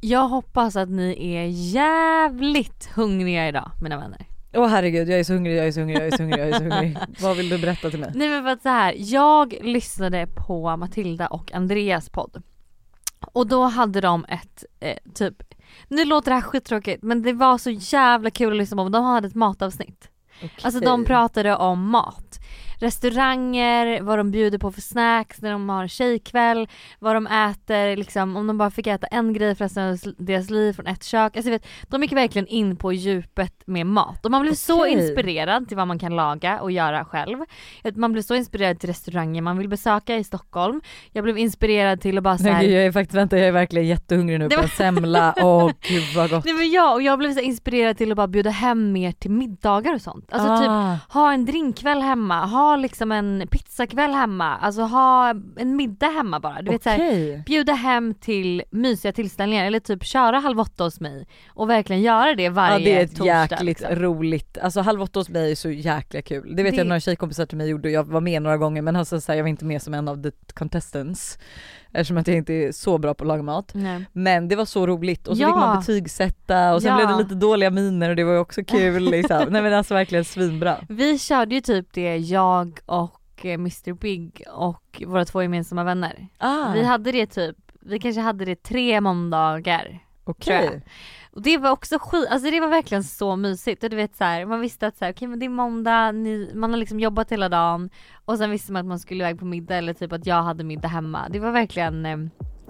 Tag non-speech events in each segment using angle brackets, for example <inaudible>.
Jag hoppas att ni är jävligt hungriga idag mina vänner. Åh oh, herregud jag är så hungrig, jag är så hungrig, jag är så hungrig, jag är så hungrig. <laughs> Vad vill du berätta till mig? Nej men för att så här, jag lyssnade på Matilda och Andreas podd. Och då hade de ett eh, typ, nu låter det här skittråkigt men det var så jävla kul att lyssna på, de hade ett matavsnitt. Okay. Alltså de pratade om mat restauranger, vad de bjuder på för snacks när de har tjejkväll, vad de äter, liksom, om de bara fick äta en grej för resten av deras liv från ett kök. Alltså, vet, de gick verkligen in på djupet med mat och man blev okay. så inspirerad till vad man kan laga och göra själv. Man blev så inspirerad till restauranger man vill besöka i Stockholm. Jag blev inspirerad till att bara såhär... Jag är faktiskt, vänta jag är verkligen jättehungrig nu på en semla, <laughs> åh oh, gud vad gott. Nej men jag, och jag blev så inspirerad till att bara bjuda hem mer till middagar och sånt. Alltså typ ah. typ ha en drinkkväll hemma, ha liksom en pizzakväll hemma, alltså ha en middag hemma bara. Du vet okay. såhär, bjuda hem till mysiga tillställningar eller typ köra halv åtta hos mig och verkligen göra det varje torsdag. Ja det är ett torsdag, jäkligt liksom. roligt, alltså halv åtta hos mig är så jäkla kul. Det vet det... jag några tjejkompisar till mig gjorde och jag var med några gånger men alltså så här, jag var inte med som en av the contestants eftersom att jag inte är så bra på att laga mat. Nej. Men det var så roligt och så ja. fick man betygsätta och sen ja. blev det lite dåliga miner och det var ju också kul <laughs> liksom. Nej men alltså verkligen svinbra. Vi körde ju typ det jag och eh, Mr Big och våra två gemensamma vänner. Ah. Vi hade det typ, vi kanske hade det tre måndagar. Okej. Okay. Och det var också skit, alltså det var verkligen så mysigt och du vet så här, man visste att så här, okej okay, men det är måndag, ni, man har liksom jobbat hela dagen och sen visste man att man skulle iväg på middag eller typ att jag hade middag hemma. Det var verkligen eh,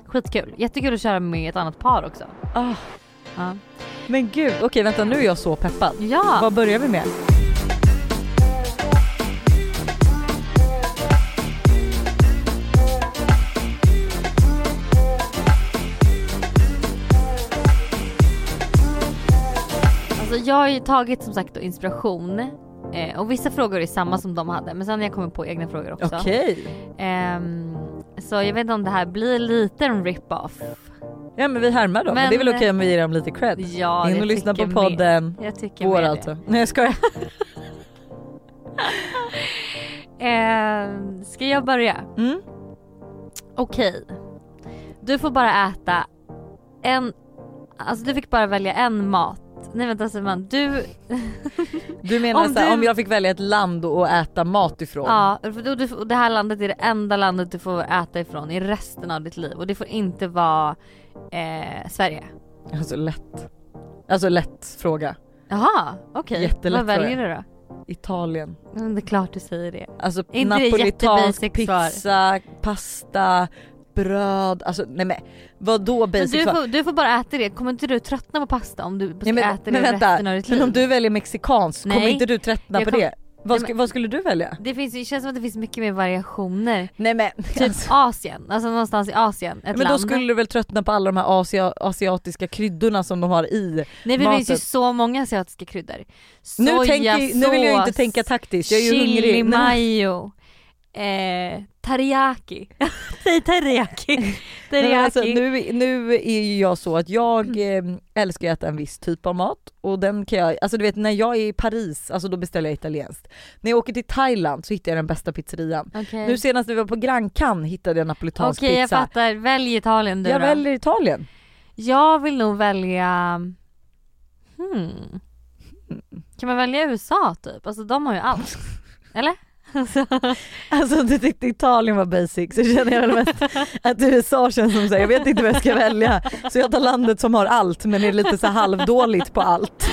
skitkul. Jättekul att köra med ett annat par också. Oh. Ja. Men gud, okej okay, vänta nu är jag så peppad. Ja. Vad börjar vi med? Jag har ju tagit som sagt inspiration eh, och vissa frågor är samma som de hade men sen har jag kommit på egna frågor också. Okej. Eh, så jag vet inte om det här blir lite en rip-off. Ja men vi härmar då, men, men det är väl okej okay om vi ger dem lite cred? Ja, In och lyssna på podden. Med. Jag tycker Vår alltså. Det. Nej jag skojar. <laughs> eh, ska jag börja? Mm. Okej. Okay. Du får bara äta en, alltså du fick bara välja en mat Nej vänta Simon, du... du menar om, såhär, du... om jag fick välja ett land att äta mat ifrån? Ja, för det här landet är det enda landet du får äta ifrån i resten av ditt liv och det får inte vara eh, Sverige. Alltså lätt. Alltså lätt fråga. Jaha, okej. Okay. Vad väljer du då? Italien. Men det är klart du säger det. Alltså napolitansk pizza, pasta, bröd, alltså nej men vadå basic men du, får, du får bara äta det, kommer inte du tröttna på pasta om du ska men, äta det men vänta, resten av ditt liv? Men om du väljer mexikanskt, kommer inte du tröttna på kom, det? Vad, sk vad, skulle du välja? Det, finns, det känns som att det finns mycket mer variationer. Nej men Typ alltså. Asien, alltså någonstans i Asien, Men land. då skulle du väl tröttna på alla de här asia asiatiska kryddorna som de har i Nej det finns ju så många asiatiska kryddor. Soja, nu, tänker, nu vill jag inte tänka taktiskt, jag är ju hungrig. Chili mayo eh, teriyaki. <laughs> Säg teriyaki. teriyaki. Alltså, nu, nu är ju jag så att jag eh, älskar att äta en viss typ av mat och den kan jag, alltså du vet när jag är i Paris, alltså då beställer jag italienskt. När jag åker till Thailand så hittar jag den bästa pizzerian. Okay. Nu senast när vi var på Gran Can hittade jag napolitansk okay, pizza. Okej jag fattar, välj Italien du Jag då. väljer Italien. Jag vill nog välja, hmm. <laughs> Kan man välja USA typ? Alltså de har ju allt. <laughs> Eller? Alltså, alltså du tyckte Italien var basic så känner jag väl mest att USA känns som såhär, jag vet inte vad jag ska välja. Så jag tar landet som har allt men är lite så halvdåligt på allt.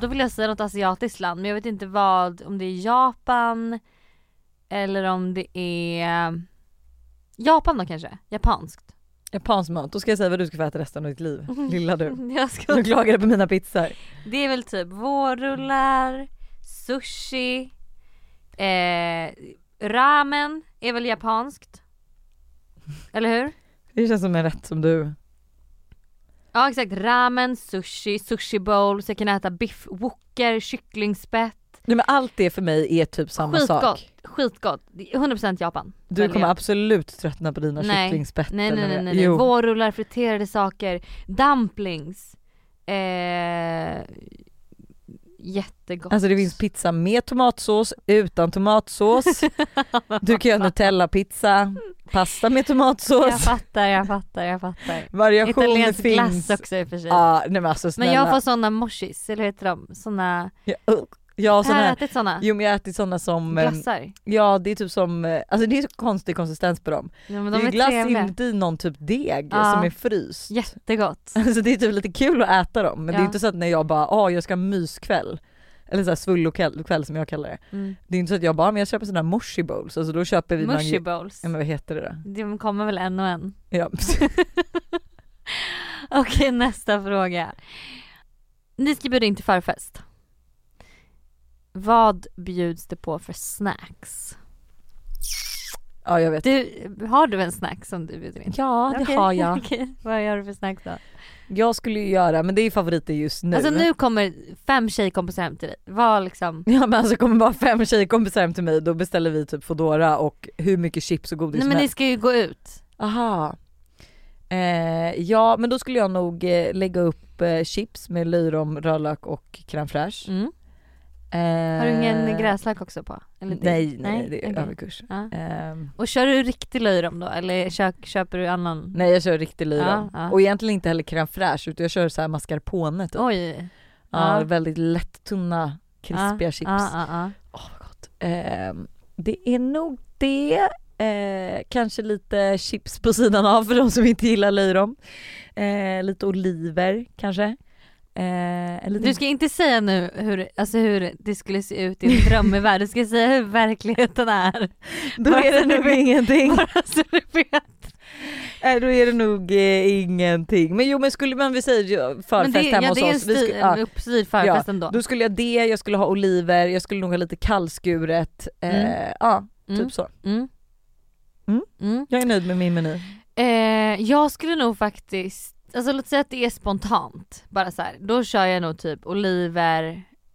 Då vill jag säga något asiatiskt land men jag vet inte vad, om det är Japan eller om det är Japan då kanske? Japanskt? Japansk mat, då ska jag säga vad du ska få äta resten av ditt liv, <laughs> lilla du. jag ska... Du klagade på mina pizzor. Det är väl typ vårrullar, sushi, Eh, ramen är väl japanskt? Eller hur? Det känns som en rätt som du. Ja exakt, ramen, sushi, sushi bowl, så jag kan äta biff, woker, kycklingspett. Nej men allt det för mig är typ samma skitgott, sak. Skitgott, 100% Japan. Du kommer jag. absolut tröttna på dina nej. kycklingspett. Nej nej nej, nej, nej. vårrullar, friterade saker, dumplings. Eh, jättegott. Alltså det finns pizza med tomatsås, utan tomatsås. <laughs> Du kan göra nutella-pizza, pasta med tomatsås. Jag fattar, jag fattar, jag fattar. Variation Italiensk finns. glass också i och för sig. Ja, nej men alltså snälla. men jag får såna moshis, eller vad heter de? Såna, Ja, uh, ja såna har du här. ätit såna? Jo men jag har ätit såna som, eh, Glassar? ja det är typ som, eh, alltså det är så konstig konsistens på dem. Ja, men det är de ju är glass trevliga. inuti någon typ deg Ja. som är fryst. Jättegott. <laughs> Alltså det är typ lite kul att äta dem men det är Ja. inte så att när jag bara, ah jag ska ha myskväll eller såhär svullokväll kväll som jag kallar det. Mm. Det är inte så att jag bara, men jag köper sådana här moshi bowls, alltså då köper vi Mushy bowls. Ja men vad heter det då? De kommer väl en och en. Ja. <laughs> Okej nästa fråga. Ni ska bjuda in till förfest. Vad bjuds det på för snacks? ja jag vet. Du, har du en snack som du bjuder in? Ja det Okej, har jag. <laughs> okej. Vad gör du för snack då? Jag skulle ju göra, men det är favoriter just nu. Alltså nu kommer fem tjejkompisar hem till dig. Vad liksom? <laughs> Ja men alltså kommer bara fem tjejkompisar hem till mig då beställer vi typ Foodora och hur mycket chips och godis Nej men ni ska ju gå ut. Aha. Eh, ja men då skulle jag nog eh, lägga upp eh, chips med löjrom, rödlök och crème fraîche. Mm. Eh, Har du ingen gräslök också på? Eller det- Nej nej, det är okej. överkurs. Ja. Ehm, Och kör du riktig löjrom då eller kö- köper du annan? nej jag kör riktig löjrom. Ja, ja. Och egentligen inte heller crème fraîche utan jag kör så här mascarpone typ. Oj. Ja, väldigt lättunna krispiga ja, chips. Ja. Åh vad gott. Ehm, det är nog det. Eh, kanske lite chips på sidan av för de som inte gillar löjrom. Eh, lite oliver kanske. Eh, en liten... Du ska inte säga nu hur, alltså hur det skulle se ut i en drömmevärld, du ska säga hur verkligheten är. <laughs> Då bara är det så nog vet. ingenting. Bara så du vet. Nej då är det nog eh, ingenting. Men jo men skulle man vi säger förfest det, hemma ja, hos det är en, oss. Skulle, ja, uppstyrd förfest ändå. då skulle jag det, jag skulle ha oliver, jag skulle nog ha lite kallskuret. Eh, Mm. Ja, Mm. typ så. Mm. Mm. Mm. Jag är nöjd med min meny. Eh, jag skulle nog faktiskt, alltså låt säga att det är spontant, bara så här. då kör jag nog typ oliver,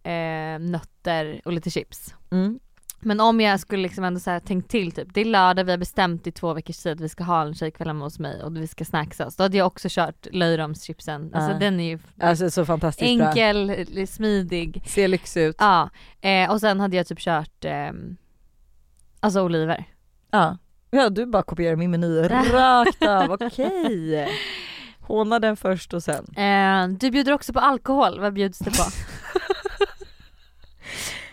eh, nötter och lite chips. Mm. Men om jag skulle liksom ändå så här tänkt till typ, det är lördag, vi har bestämt i två veckors tid att vi ska ha en tjejkväll hemma hos mig och vi ska snacksas. Då hade jag också kört löjromschipsen, alltså Ja. den är ju Alltså så fantastiskt bra. enkel, smidig. Ser lyxig ut. Ja, eh, och sen hade jag typ kört ehm, Alltså oliver. Ja. ja, du bara kopierar min meny rakt av, <laughs> okej. Håna den först och sen. Eh, du bjuder också på alkohol, vad bjuds det på? <laughs>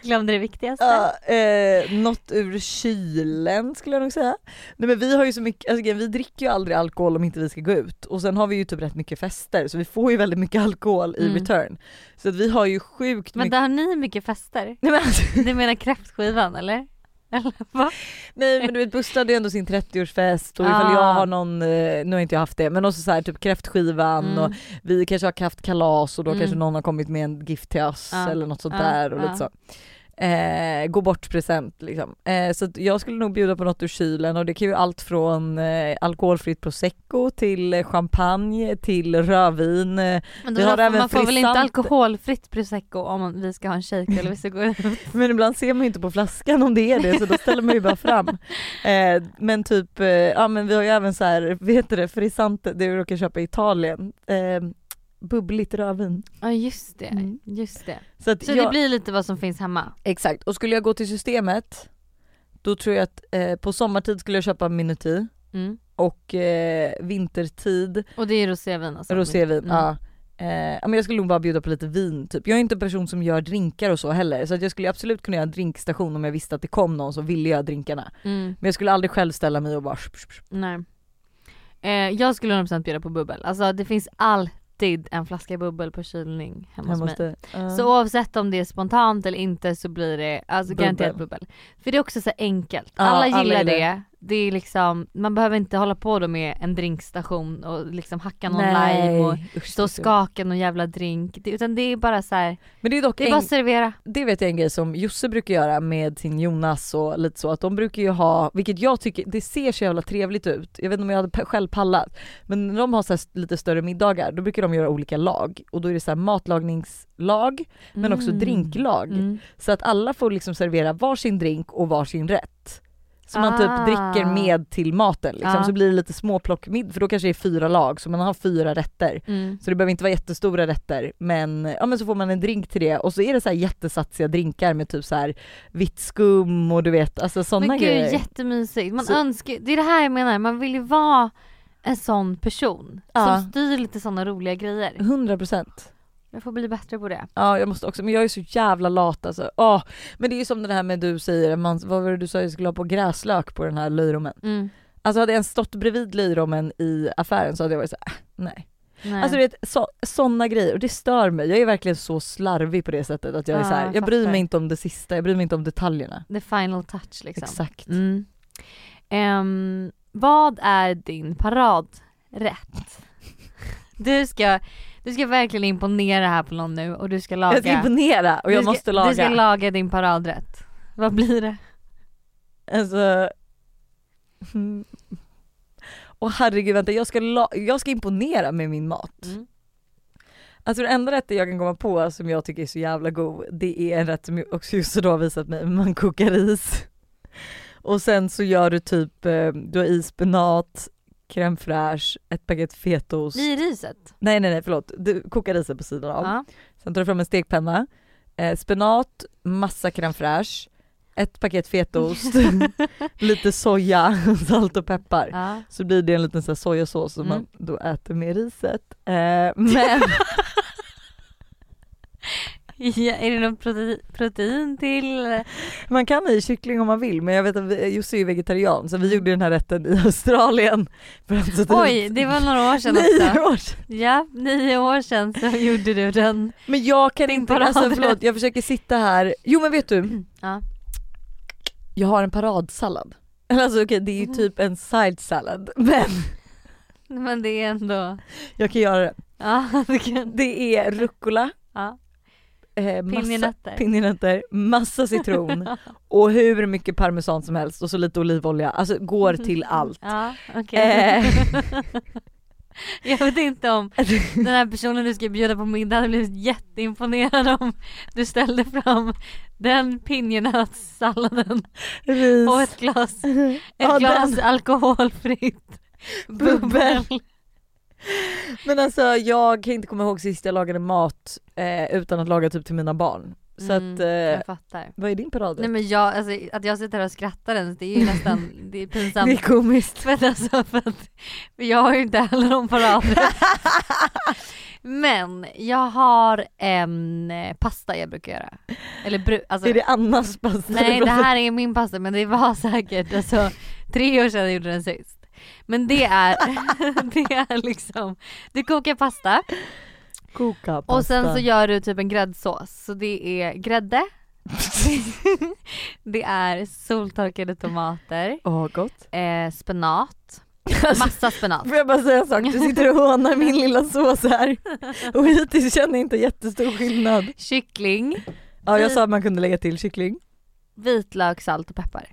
Glömde det viktigaste. Ja, eh, något ur kylen skulle jag nog säga. Nej men vi har ju så mycket, alltså, vi dricker ju aldrig alkohol om inte vi ska gå ut och sen har vi ju typ rätt mycket fester så vi får ju väldigt mycket alkohol i Mm. return. Så att vi har ju sjukt Men mycket. där har ni mycket fester? Nej men, alltså, Du menar kräftskivan eller? Eller nej men du vet Buster hade ju ändå sin 30-årsfest och ifall Ah. jag har någon, eh, nu har inte jag haft det, men också så här typ kräftskivan Mm. och vi kanske har haft kalas och då Mm. kanske någon har kommit med en gift till oss Ja. eller något sånt Ja, där och lite så. Eh, gå bort present liksom. Eh, så jag skulle nog bjuda på något ur kylen och det kan ju allt från eh, alkoholfritt prosecco till eh, champagne till rödvin. Eh, Men Vi då har får, även man får väl inte alkoholfritt prosecco om vi ska ha en tjejkväll och vi ska gå ut? <laughs> men ibland ser man ju inte på flaskan om det är det så då ställer man ju bara fram. <laughs> Eh, men typ, ja men vi har ju även så här, vet du det, frisante, det vi råkar köpa i Italien. Bubbligt rödvin. Ja just det, Mm. just det. Så, att Så jag, det blir lite vad som finns hemma? Exakt, och skulle jag gå till systemet då tror jag att eh, på sommartid skulle jag köpa Minuti Mm. och eh, vintertid Och det är rosévin alltså? rosévin. Mm. Ja. Eh, men jag skulle nog bara bjuda på lite vin typ. Jag är inte en person som gör drinkar och så heller så att jag skulle absolut kunna göra en drinkstation om jag visste att det kom någon som ville göra drinkarna. Mm. Men jag skulle aldrig själv ställa mig och bara. Nej. Eh, jag skulle 100% bjuda på bubbel. Alltså det finns alltid en flaska bubbel på kylning hemma hos mig. ja. Så oavsett om det är spontant eller inte så blir det alltså Bubbel. garanterat bubbel. För det är också så enkelt. Alla alla gillar gillar det. Det är liksom, man behöver inte hålla på då med en drinkstation och liksom hacka någon Nej, lime och usch, stå och skaka någon jävla drink. Det, utan det är bara så här, Men det är dock det är en, bara servera. det vet jag en grej som Josse brukar göra med sin Jonas och lite så att de brukar ju ha, vilket jag tycker, det ser så jävla trevligt ut. Jag vet inte om jag hade själv pallat. Men när de har så lite större middagar då brukar de göra olika lag och då är det så här matlagningslag men också Mm. drinklag. Mm. Så att alla får liksom servera varsin drink och varsin rätt. Som man typ dricker Ah. med till maten liksom. Ja. Så blir det lite småplockmiddag för då kanske det är fyra lag så man har fyra rätter. Mm. Så det behöver inte vara jättestora rätter men, ja, men så får man en drink till det och så är det så här jättesatsiga drinkar med typ så här vitt skum och du vet alltså sådana Men gud grejer. jättemysigt. Man Så- önskar, det är det här jag menar, man vill ju vara en sån person Ja. som styr lite sådana roliga grejer. 100%. Jag får bli bättre på det. Ja jag måste också, men jag är så jävla lat alltså. Åh, men det är ju som det här med du säger, man, vad var det du sa jag skulle ha på gräslök på den här löjrommen. Mm. Alltså hade jag ens stått bredvid löjrommen i affären så hade jag varit såhär, nej. Nej. Alltså du vet så, sådana grejer och det stör mig. Jag är verkligen så slarvig på det sättet att jag är Ja, så här, jag jag bryr mig inte om det sista, jag bryr mig inte om detaljerna. The final touch liksom. Exakt. Mm. Ehm, vad är din paradrätt? <laughs> Du ska, du ska verkligen imponera här på någon nu och du ska laga. Jag ska imponera och jag du ska, måste laga. Du ska laga din paradrätt. Vad blir det? Alltså... Mm. Åh herregud vänta, jag ska, la- jag ska imponera med min mat. Mm. Alltså den enda rätten jag kan komma på som jag tycker är så jävla god, det är en rätt som också just idag har visat mig, man kokar ris. Och sen så gör du typ, eh, du har i spenat, crème fraîche, ett paket fetaost. I riset? Nej nej nej förlåt, du kokar riset på sidan av. Ja. Sen tar du fram en stekpenna, eh, spenat, massa crème fraîche, ett paket fetaost, <laughs> lite soja, <laughs> salt och peppar. ja. Så blir det en liten så här sojasås som Mm. man då äter med riset. Eh, men <laughs> <laughs> ja. Är det något protein, till? man kan ha i kyckling om man vill men jag vet att Jussi är vegetarian så vi gjorde den här rätten i Australien. Oj, det var några år sedan nio också. år sedan. Ja, nio år sedan så gjorde du den. Men jag kan inte, alltså förlåt jag försöker sitta här, jo men vet du, <clears throat> Ja. jag har en paradsallad. Eller Alltså okej det är ju typ en side salad <laughs> men Men det är ändå, jag kan göra det. ja <laughs> du kan. Det är rucola, Ja. Eh, massa Pinjenötter. pinjenötter, massa citron <laughs> och hur mycket parmesan som helst och så lite olivolja, alltså går <laughs> till allt. Ja, okej. Eh. <laughs> Jag vet inte om den här personen du ska bjuda på middag hade blivit jätteimponerad om du ställde fram den pinjenötssalladen och ett glas, ett Ja, glas den. alkoholfritt Bubbel. Men alltså jag kan inte komma ihåg sist jag lagade mat eh, utan att laga typ till mina barn. Så Mm, att, eh, jag fattar. vad är din paradrätt? Nej men jag, alltså, att jag sitter här och skrattar ens det är ju nästan, det är pinsamt. det är komiskt. <laughs> För alltså för att för jag har ju inte heller någon paradrätt. <laughs> Men jag har en eh, pasta jag brukar göra. Eller bru- alltså, är det Annas pasta? Nej det här är min pasta men det var säkert alltså, tre år sedan jag gjorde den sist. Men det är, <laughs> det är liksom, du kokar pasta Koka pasta. och sen så gör du typ en gräddsås. Så det är grädde, <laughs> det är soltorkade tomater, Åh gott. eh, spenat, <laughs> massa spenat. får jag bara säga en sak? Du sitter och hånar min lilla sås här och hittills känner jag inte jättestor skillnad. Kyckling, Ja jag sa att man kunde lägga till kyckling. vitlök, salt och peppar.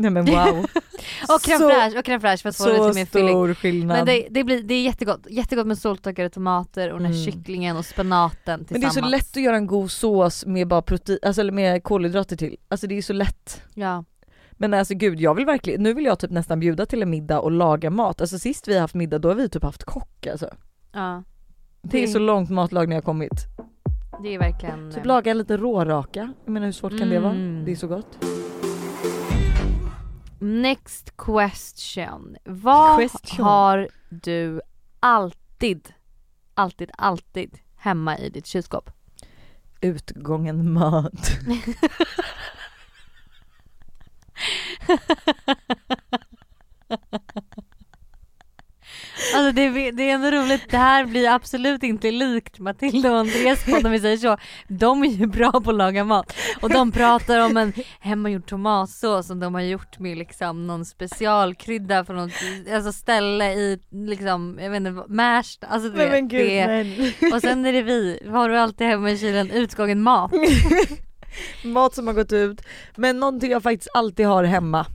Nej men wow. <laughs> Och crème Så- fraîche, och crème fraîche för att få det Så lite mer fyllig. stor skillnad. Men det, det, blir, det är jättegott, jättegott med soltorkade tomater och den här Mm. kycklingen och spenaten Men tillsammans. det är så lätt att göra en god sås med bara protein, alltså eller med kolhydrater till. Alltså det är så lätt. Ja. Men alltså gud jag vill verkligen, nu vill jag typ nästan bjuda till en middag och laga mat. Alltså sist vi har haft middag då har vi typ haft kock alltså. ja. Det är så långt matlagning har kommit. Det är verkligen... Typ laga lite råraka, jag menar hur svårt kan det vara? Mm. Det är så gott. Next question. Vad Question. har du alltid, alltid, alltid hemma i ditt kylskåp? Utgången mat. <laughs> <laughs> Alltså det, är- det är ändå roligt, det här blir absolut inte likt Matilda och Andreas podd om vi säger så. De är ju bra på att laga mat och de pratar om en hemmagjord tomatsås som de har gjort med liksom någon specialkrydda från något alltså ställe i liksom, jag vet inte, Märsta. Alltså Nej vet, men gud det och sen är det vi, har du alltid hemma i kylen? Utgången mat. <laughs> Mat som har gått ut. Men någonting jag faktiskt alltid har hemma.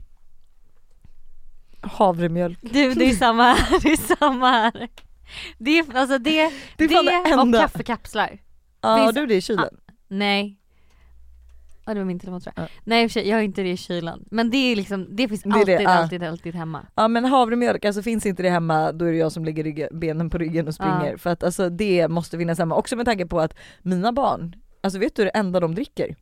Havremjölk. Du det är samma här, <laughs> det är samma här. Det är alltså det, Det är fan det och kaffekapslar. Ja Finns- du det i kylen? Nej. Ja det var min telefon tror jag. Ja. Nej för sig, jag har inte det i kylen. Men det är liksom, det finns det alltid, det, alltid, alltid, alltid hemma. Ja men havremjölk, alltså finns inte det hemma då är det jag som lägger ryggen, benen på ryggen och springer. Ja. För att alltså det måste finnas hemma. Också med tanke på att mina barn, alltså vet du det enda de dricker?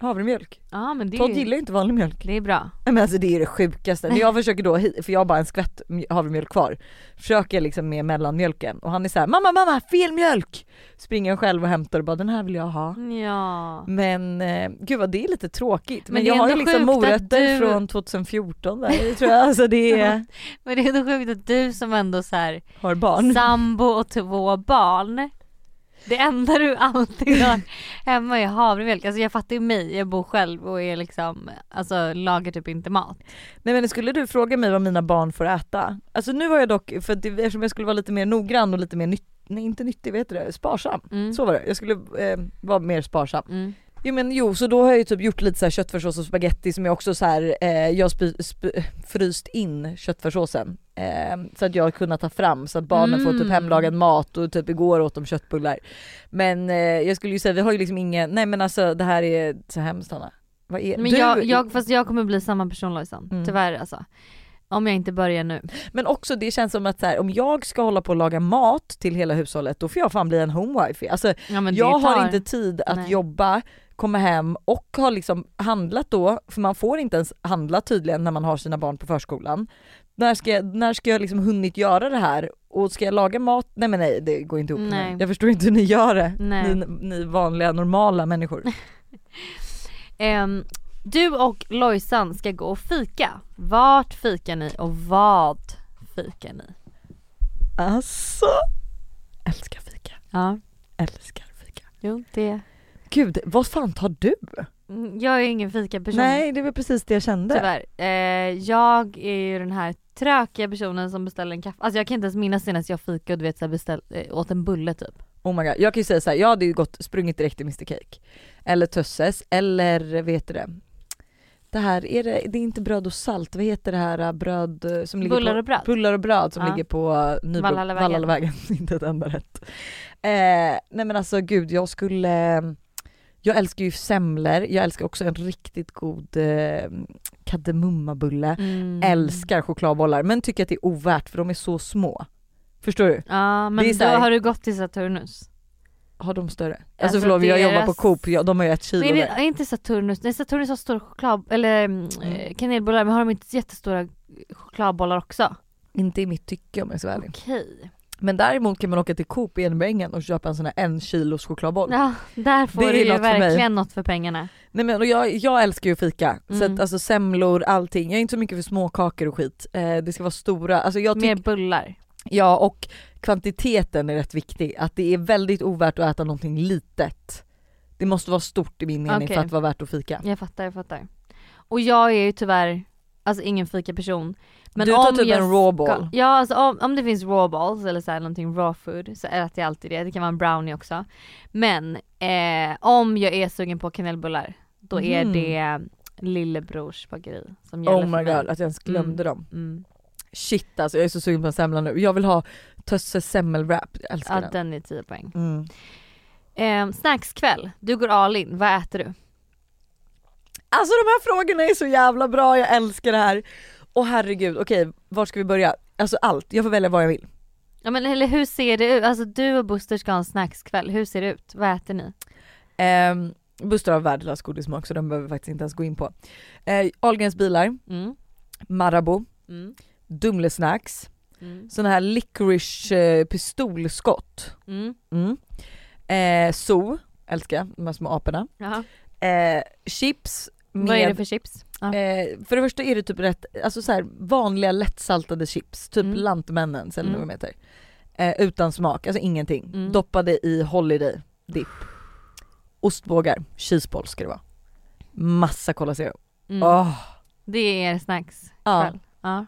Havremjölk. Ja, men det Todd gillar ju inte vanlig mjölk. Det är bra. Men alltså det är det sjukaste. När jag <laughs> försöker då, för jag har bara en skvätt havremjölk kvar, försöker liksom med mellanmjölken och han är såhär mamma mamma fel mjölk! Springer själv och hämtar och bara den här vill jag ha. Ja. Men eh, gud vad det är lite tråkigt. Men, men jag har ju liksom morötter du... från 2014 där tror jag. Alltså det är... <laughs> men det är ändå sjukt att du som ändå så här, har barn. sambo och två barn det enda du alltid har hemma är havremjölk. Alltså jag fattar ju mig, jag bor själv och är liksom, alltså lagar typ inte mat. Nej men skulle du fråga mig vad mina barn får äta? Alltså nu har jag dock, för att eftersom jag skulle vara lite mer noggrann och lite mer nyttig, nej inte nyttig, vet du det? Sparsam. Mm. Så var det, jag skulle eh, vara mer sparsam. Mm. Jo men jo, så då har jag ju typ gjort lite så här köttfärssås och spaghetti som jag också så här, eh, jag har fryst in köttfärssåsen eh, så att jag har kunnat ta fram så att barnen mm. får typ mm. hemlagad mat och typ igår åt de köttbullar. Men eh, jag skulle ju säga, vi har ju liksom ingen, nej men alltså det här är så hemskt Hanna. Vad är, men du, jag, jag, fast jag kommer bli samma person Lojsan, mm. tyvärr alltså. Om jag inte börjar nu. Men också det känns som att så här, om jag ska hålla på och laga mat till hela hushållet då får jag fan bli en homewife. Alltså, ja, jag tar... har inte tid att Nej. jobba kommer hem och har liksom handlat då, för man får inte ens handla tydligen när man har sina barn på förskolan. När ska jag, när ska jag liksom hunnit göra det här? Och ska jag laga mat? Nej men nej det går inte ihop nej. Jag förstår inte hur ni gör det, ni, ni, vanliga normala människor. um, <laughs> du och Lojsan ska gå och fika. Vart fikar ni och vad fikar ni? Alltså, älskar fika. Ja. Älskar fika. Jo det Gud, vad fan tar du? Mm, jag är ingen fikaperson. Nej det var precis det jag kände. Tyvärr. Eh, jag är ju den här tråkiga personen som beställer en kaffe. Alltså jag kan inte ens minnas senast jag fikade och du vet så beställ, eh, åt en bulle typ. Oh my god, jag kan ju säga såhär, jag hade ju gått, sprungit direkt till Mr Cake. Eller Tösses, eller vet du det? Det här, är det, det är inte bröd och salt, vad heter det här äh, bröd äh, som ligger bullar och bröd? Bullar och bröd som ja. ligger på äh, Nybro, Vallallavägen. <laughs> inte ett enda rätt. Eh, nej men alltså gud jag skulle jag älskar ju semlor, jag älskar också en riktigt god eh, kardemummabulle. Mm. Älskar chokladbollar men tycker att det är ovärt för de är så små. Förstår du? Ja men då har du gått till Saturnus. Har de större? Alltså, alltså förlåt jag jobbar på Coop, ja, de har ju ett kilo Nej det är inte Saturnus, nej Saturnus har stora choklad, eller mm. Eh, kanelbollar men har de inte jättestora chokladbollar också? Inte i mitt tycke om jag är så ärlig. Okej. Men däremot kan man åka till Coop i Enbängen och köpa en sån här en kilos chokladboll. Ja, där får det du ju verkligen något för pengarna. Nej men och jag, jag älskar ju fika, mm. så att mm. alltså semlor, allting. Jag är inte så mycket för småkakor och skit. Eh, det ska vara stora, alltså jag Mer bullar. Ja och kvantiteten är rätt viktig, att det är väldigt ovärt att äta någonting litet. Det måste vara stort i min mening okay. för att vara värt att fika. Jag fattar, jag fattar. Och jag är ju tyvärr, alltså ingen fika-person. Men du tar typ en raw ball? Ja alltså om, om det finns raw balls eller så här, någonting raw food så äter jag alltid det, det kan vara en brownie också. Men eh, om jag är sugen på kanelbullar då mm. är det lillebrors bageri som gäller Oh my god, att jag ens glömde mm. dem. Mm. Shit alltså jag är så sugen på en semla nu. Jag vill ha Tösses semmelwrap, jag älskar ja, den. den är 10 poäng. Mm. Eh, snackskväll, du går all in, vad äter du? Alltså de här frågorna är så jävla bra, jag älskar det här. Och herregud, okej var ska vi börja? Alltså allt, jag får välja vad jag vill. Ja men eller hur ser det ut? Alltså du och Buster ska ha en snackskväll, hur ser det ut? Vad äter ni? Um, Buster har värdelös godissmak så den behöver vi faktiskt inte ens gå in på. Uh, Ahlgrens bilar, mm. Marabou, mm. Dumlesnacks, mm. såna här licorice uh, pistolskott. Mm. Mm. Uh, Zoo, älskar de här små aporna. Uh, chips med, Vad är det för chips? Ah. Eh, för det första är det typ rätt, alltså så här, vanliga lättsaltade chips, typ mm. Lantmännens eller mm. vad de heter. Eh, utan smak, alltså ingenting. Mm. Doppade i Holiday dip. Ostbågar, cheeseball ska det vara. Massa Cola Zero. Mm. Oh. Det är er snacks ja. ja.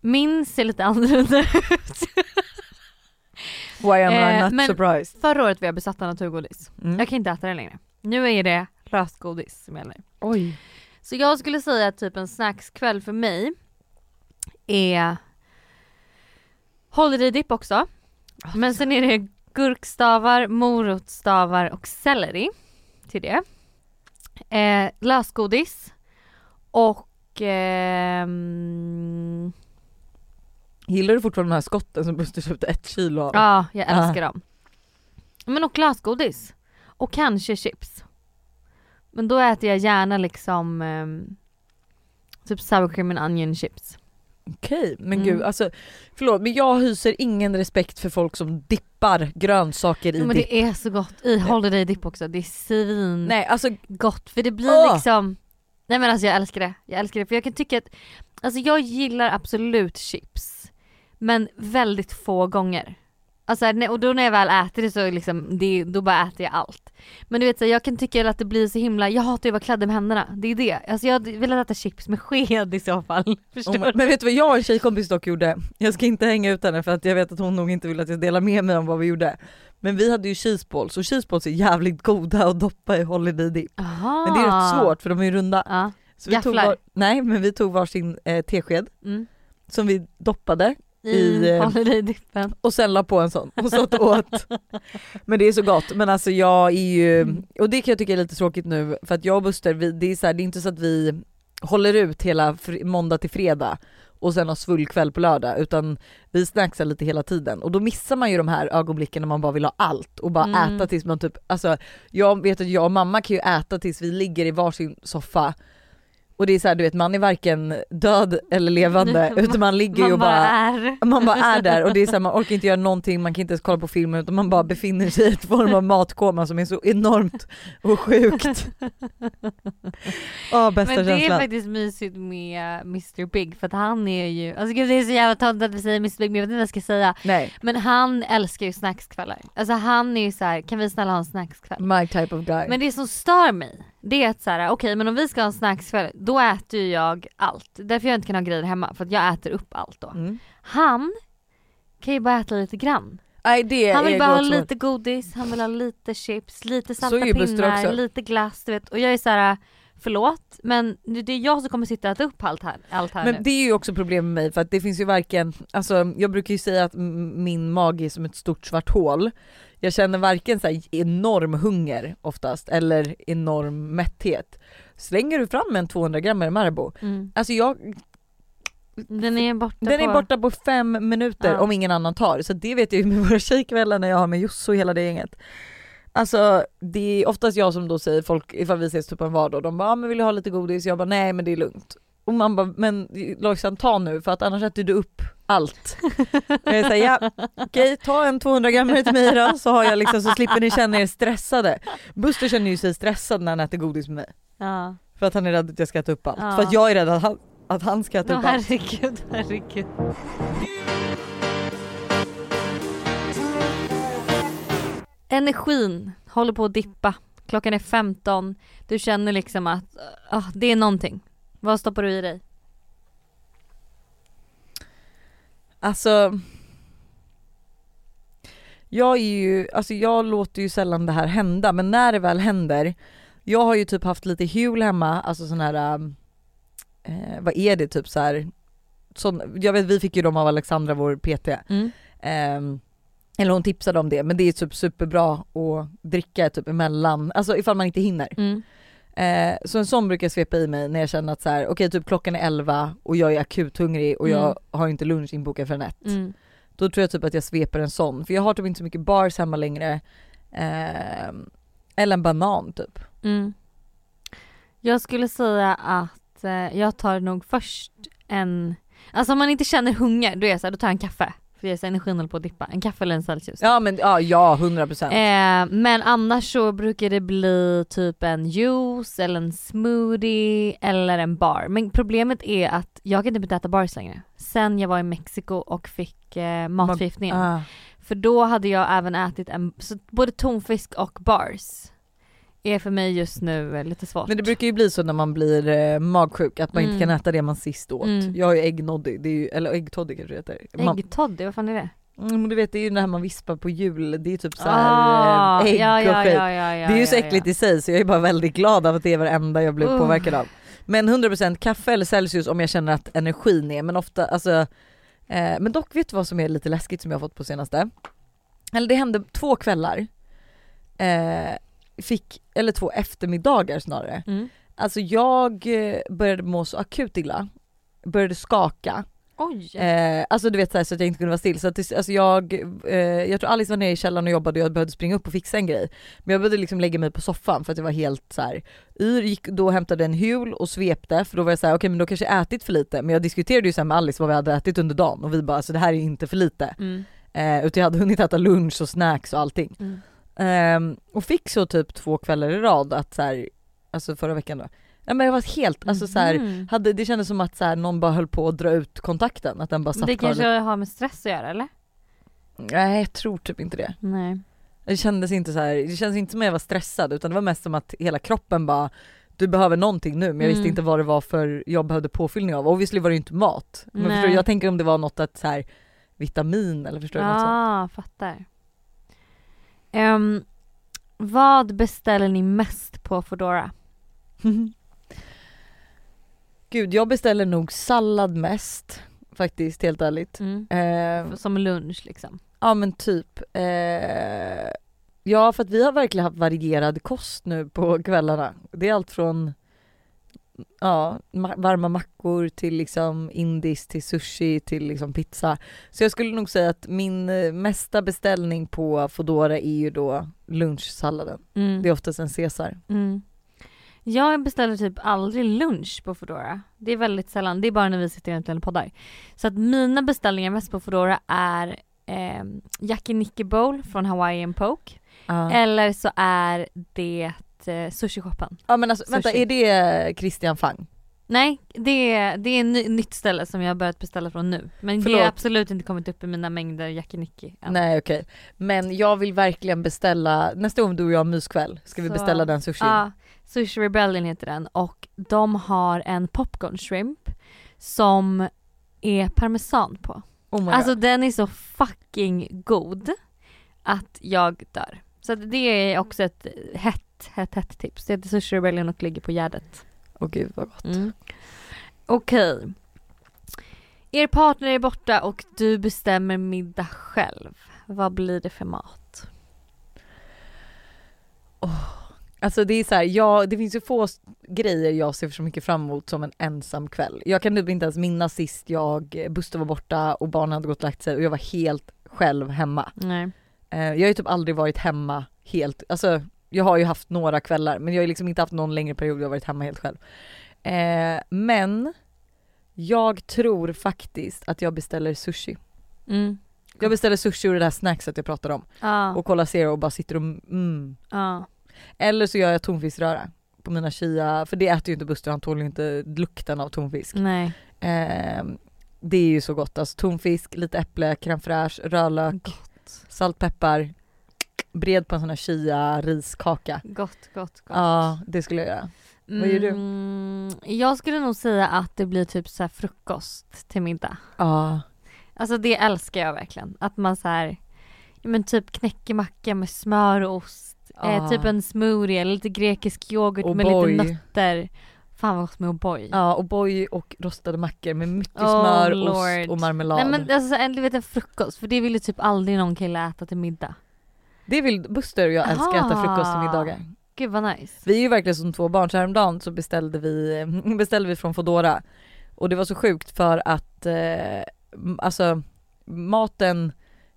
Min ser lite <laughs> annorlunda ut. Why am I eh, not men surprised? Förra året var jag besatt av naturgodis. Mm. Jag kan inte äta det längre. Nu är det lösgodis som gäller. Oj. Så jag skulle säga att typ en snackskväll för mig är Holiday dip också. Oh, men sen är det gurkstavar, morotstavar och selleri till det. Eh, lösgodis och ehm, Gillar du fortfarande de här skotten som Buster köpte ett kilo av? Ja, jag älskar dem. Men och lösgodis. Och kanske chips. Men då äter jag gärna liksom um, typ sour cream and onion chips. Okej, men mm. gud alltså förlåt men jag hyser ingen respekt för folk som dippar grönsaker i ja, men dipp. det är så gott i holiday dip också, det är svin Nej alltså gott för det blir oh. liksom Nej men alltså jag älskar det, jag älskar det för jag kan tycka att Alltså jag gillar absolut chips Men väldigt få gånger Alltså, och då när jag väl äter det så liksom, det, då bara äter jag allt. Men du vet så jag kan tycka att det blir så himla, jag hatar ju att vara kladdig med händerna. Det är det. Alltså jag vill äta chips med sked i så fall. <laughs> Förstår oh, men vet du vad jag och en tjejkompis dock gjorde? Jag ska inte hänga ut henne för att jag vet att hon nog inte vill att jag delar med mig om vad vi gjorde. Men vi hade ju cheeseballs och cheeseballs är jävligt goda att doppa i holiday dip. Aha. Men det är rätt svårt för de är ju runda. Ja. Så vi tog var, nej men vi tog varsin eh, tesked mm. som vi doppade i, eh, holidaydippen. Och sen la på en sån och satt åt. <laughs> men det är så gott. Men alltså jag är ju, mm. och det kan jag tycka är lite tråkigt nu för att jag och Buster, vi, det, är så här, det är inte så att vi håller ut hela måndag till fredag och sen har svullkväll på lördag utan vi snacksar lite hela tiden och då missar man ju de här ögonblicken när man bara vill ha allt och bara mm. äta tills man typ, alltså jag vet att jag och mamma kan ju äta tills vi ligger i varsin soffa och det är så här, du vet man är varken död eller levande utan man ligger ju och bara, är. man bara är där och det är så här, man orkar inte göra någonting, man kan inte ens kolla på filmer utan man bara befinner sig i ett form av matkoma som är så enormt och sjukt. oh, bästa Men det känslan. är faktiskt mysigt med Mr Big för att han är ju, alltså gud det är så jävla töntigt att vi säger Mr Big men jag vet inte vad jag ska säga. Nej. Men han älskar ju snackskvällar. Alltså han är ju så här, kan vi snälla ha en snackskväll? My type of guy. Men det som stör mig det är att såhär, okej okay, men om vi ska ha en snackskväll, då äter ju jag allt. Därför jag inte kan ha grejer hemma, för att jag äter upp allt då. Mm. Han kan ju bara äta lite grann. Det han vill bara ha lite godis, han vill ha lite chips, lite salta pinnar, lite glass du vet. Och jag är såhär, förlåt men det är jag som kommer sitta och äta upp allt här, allt här Men nu. det är ju också problem med mig för att det finns ju varken, alltså jag brukar ju säga att min mage är som ett stort svart hål jag känner varken så enorm hunger oftast eller enorm mätthet. Slänger du fram en 200 gram Marabou, mm. alltså jag den är borta Den på... är borta på fem minuter ja. om ingen annan tar, så det vet jag ju med våra tjejkvällar när jag har med Josso och hela det gänget. Alltså det är oftast jag som då säger folk ifall vi ses typ en vardag, de bara ah, men vill du ha lite godis? Jag bara nej men det är lugnt. Och man bara, men Lojsan ta nu för att annars äter du upp allt. <laughs> jag säger ja, okej ta en 200 gram till mig då så har jag liksom så slipper ni känna er stressade. Buster känner ju sig stressad när han äter godis med mig. Ja. För att han är rädd att jag ska äta upp allt. Ja. För att jag är rädd att han, att han ska äta ja, upp allt. Herregud, herregud. Energin håller på att dippa. Klockan är 15. Du känner liksom att uh, det är någonting. Vad stoppar du i dig? Alltså jag är ju, alltså jag låter ju sällan det här hända men när det väl händer Jag har ju typ haft lite hul hemma, alltså sån här eh, vad är det typ så här, sån, jag vet vi fick ju dem av Alexandra vår PT mm. eh, eller hon tipsade om det men det är typ superbra att dricka typ emellan, alltså ifall man inte hinner. Mm. Eh, så en sån brukar jag svepa i mig när jag känner att så här, okej okay, typ klockan är 11 och jag är akut hungrig och mm. jag har inte lunch inbokad förrän ett. Mm. Då tror jag typ att jag sveper en sån, för jag har typ inte så mycket bars hemma längre. Eh, eller en banan typ. Mm. Jag skulle säga att eh, jag tar nog först en, alltså om man inte känner hunger då är jag så här, då tar jag en kaffe. För energin håller på att dippa. En kaffe eller en Celsius. Ja men ja, ja 100%. Eh, men annars så brukar det bli typ en juice eller en smoothie eller en bar. Men problemet är att jag kan typ inte äta bars längre. Sen jag var i Mexiko och fick eh, matförgiftningen. Ah. För då hade jag även ätit en, så både tonfisk och bars är för mig just nu eh, lite svårt. Men det brukar ju bli så när man blir eh, magsjuk att man mm. inte kan äta det man sist åt. Mm. Jag har ju äggnoddy, det är ju, eller äggtoddy kanske det heter. Äggtoddy, vad fan är det? Mm, du vet det är ju det här man vispar på jul, det är typ såhär ah, ägg ja, och skit. Ja, ja, det är ju så äckligt i sig så jag är bara väldigt glad av att det är varenda jag blir uh. påverkad av. Men 100% kaffe eller Celsius om jag känner att energin är, men ofta alltså eh, Men dock vet du vad som är lite läskigt som jag har fått på senaste? Eller det hände två kvällar eh, fick, eller två eftermiddagar snarare. Mm. Alltså jag eh, började må så akut illa, började skaka. Oj. Eh, alltså du vet så, här, så att jag inte kunde vara still. Så att, alltså jag, eh, jag tror Alice var nere i källaren och jobbade och jag behövde springa upp och fixa en grej. Men jag behövde liksom lägga mig på soffan för att jag var helt så här, yr, gick då och hämtade en hul och svepte för då var jag såhär okej okay, men då kanske jag ätit för lite. Men jag diskuterade ju så med Alice vad vi hade ätit under dagen och vi bara alltså det här är inte för lite. Mm. Eh, utan jag hade hunnit äta lunch och snacks och allting. Mm. Eh, och fick så typ två kvällar i rad att så här, alltså förra veckan då, Ja men jag var helt, alltså så här, mm. hade, det kändes som att så här, någon bara höll på att dra ut kontakten, att den bara satt Det kanske lite. har med stress att göra eller? Nej jag tror typ inte det. Nej. Det kändes inte så här, det kändes inte som att jag var stressad utan det var mest som att hela kroppen bara du behöver någonting nu men jag visste mm. inte vad det var för jag behövde påfyllning av. Obviously var det ju inte mat. Men förstår, jag tänker om det var något att så här, vitamin eller förstår du? Ja, ah, fattar. Um, vad beställer ni mest på Foodora? <laughs> Gud jag beställer nog sallad mest faktiskt helt ärligt. Mm. Eh, Som lunch liksom? Ja men typ. Eh, ja för att vi har verkligen haft varierad kost nu på kvällarna. Det är allt från ja, varma mackor till liksom indiskt till sushi till liksom pizza. Så jag skulle nog säga att min eh, mesta beställning på Foodora är ju då lunchsalladen. Mm. Det är oftast en caesar. Mm. Jag beställer typ aldrig lunch på Foodora. Det är väldigt sällan, det är bara när vi sitter och poddar. Så att mina beställningar mest på Foodora är eh, Nicky Bowl från Hawaiian Poke. Uh. Eller så är det eh, sushishoppen. Ja men alltså Sushi. vänta, är det Christian Fang? Nej, det är, det är ett nytt ställe som jag har börjat beställa från nu. Men Förlåt. det har absolut inte kommit upp i mina mängder Yakinicky än. Nej okej. Men jag vill verkligen beställa, nästa gång du och jag har myskväll ska vi Så, beställa den sushin. Ja, Sushi Rebellion heter den och de har en popcorn shrimp som är parmesan på. Oh alltså den är så fucking god att jag dör. Så det är också ett hett, hett, hett tips. Det heter Sushi Rebellion och ligger på Gärdet. Åh gud vad gott. Mm. Okej. Okay. Er partner är borta och du bestämmer middag själv. Vad blir det för mat? Oh. Alltså det är så här, jag, det finns ju få grejer jag ser så mycket fram emot som en ensam kväll. Jag kan typ inte ens minnas sist jag, Buster var borta och barnen hade gått och lagt sig och jag var helt själv hemma. Nej. Eh, jag har ju typ aldrig varit hemma helt, alltså jag har ju haft några kvällar men jag har liksom inte haft någon längre period jag har varit hemma helt själv. Eh, men jag tror faktiskt att jag beställer sushi. Mm. Jag beställer sushi och det där snackset jag pratade om. Ah. Och kollar serier och bara sitter och mm. Ah. Eller så gör jag tonfiskröra på mina chia, för det äter ju inte Buster, han tål ju inte lukten av tonfisk. Nej. Eh, det är ju så gott, alltså tonfisk, lite äpple, crème fraîche, rödlök, gott. salt, peppar, bred på en sån här chia riskaka. Gott, gott, gott. Ja, det skulle jag göra. Vad gör du? Mm, jag skulle nog säga att det blir typ så frukost till middag. Ja. Alltså det älskar jag verkligen. Att man så här, men typ knäcker macka med smör och ost Eh, typ en smoothie eller lite grekisk yoghurt oh med lite nötter. Fan vad gott med O'boy. Ja, O'boy och rostade mackor med mycket oh, smör, Lord. ost och marmelad. Nej men alltså en, du vet en frukost, för det vill ju typ aldrig någon kille äta till middag. Det vill Buster och jag älskar att äta frukost till middagar. Gud vad nice. Vi är ju verkligen som två barn, så häromdagen så beställde vi, <laughs> beställde vi från Fodora och det var så sjukt för att eh, alltså maten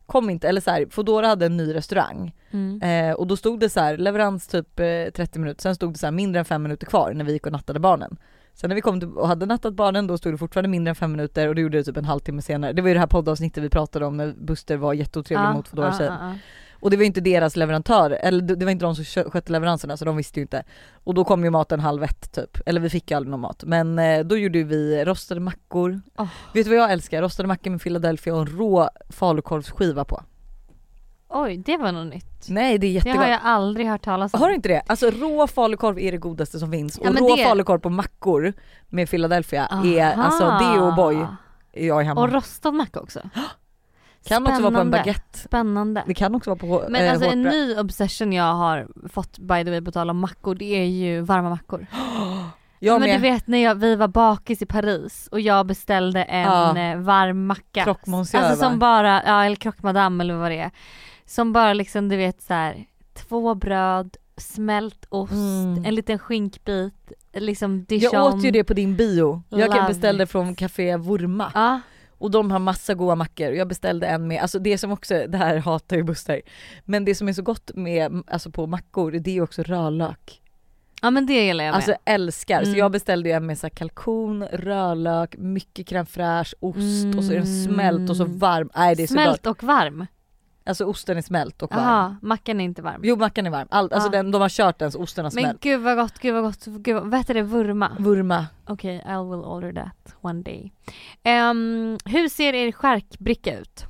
kom inte, eller så här, Foodora hade en ny restaurang mm. eh, och då stod det så här, leverans typ eh, 30 minuter, sen stod det så här, mindre än 5 minuter kvar när vi gick och nattade barnen. Sen när vi kom och hade nattat barnen då stod det fortfarande mindre än 5 minuter och det gjorde det typ en halvtimme senare. Det var ju det här poddavsnittet vi pratade om när Buster var jätteotrevlig ah, mot Foodora ah, ah, ah. Och det var inte deras leverantör, eller det var inte de som skötte leveranserna så de visste ju inte. Och då kom ju maten halv ett typ, eller vi fick ju aldrig någon mat. Men eh, då gjorde vi rostade mackor. Oh. Vet du vad jag älskar? Rostade mackor med Philadelphia och en rå falukorvsskiva på. Oj, det var något nytt. Nej det är jättegott. Det har jag aldrig hört talas om. Har du inte det? Alltså rå falukorv är det godaste som finns och rå det... falukorv på mackor med Philadelphia Aha. är alltså det och boy. Jag är hemma. Och rostad macka också. <gasps> Kan Spännande. också vara på en baguette. Spännande. Det kan också vara på Men eh, alltså en ny obsession jag har fått by the way på tal om mackor det är ju varma mackor. <gasps> Jag men med. du vet när jag, vi var bakis i Paris och jag beställde en ja. Eh, varm macka. Croque Alltså som bara, ja eller croque madame eller vad det är. Som bara liksom du vet så här, två bröd, smält ost, mm. en liten skinkbit, liksom dijon. Jag åt ju det på din bio. Jag beställde från Café Vurma. Ah. Och de har massa goda mackor jag beställde en med, alltså det som också, det här hatar ju Buster, men det som är så gott med, alltså på mackor, det är ju också rödlök. Ja men det gillar jag med. Alltså älskar, mm. så jag beställde ju en med så kalkon, rödlök, mycket crème fraîche, ost mm. och så är den smält och så varm. Nej det är smält så och varm? Alltså osten är smält och varm. Jaha, mackan är inte varm? Jo mackan är varm, All, alltså den, de har kört den så osten har smält. Men gud vad gott, gud vad gott, gud, vad heter det? Vurma? Vurma. Okej, okay, I will order that one day. Um, hur ser er skärkbricka ut?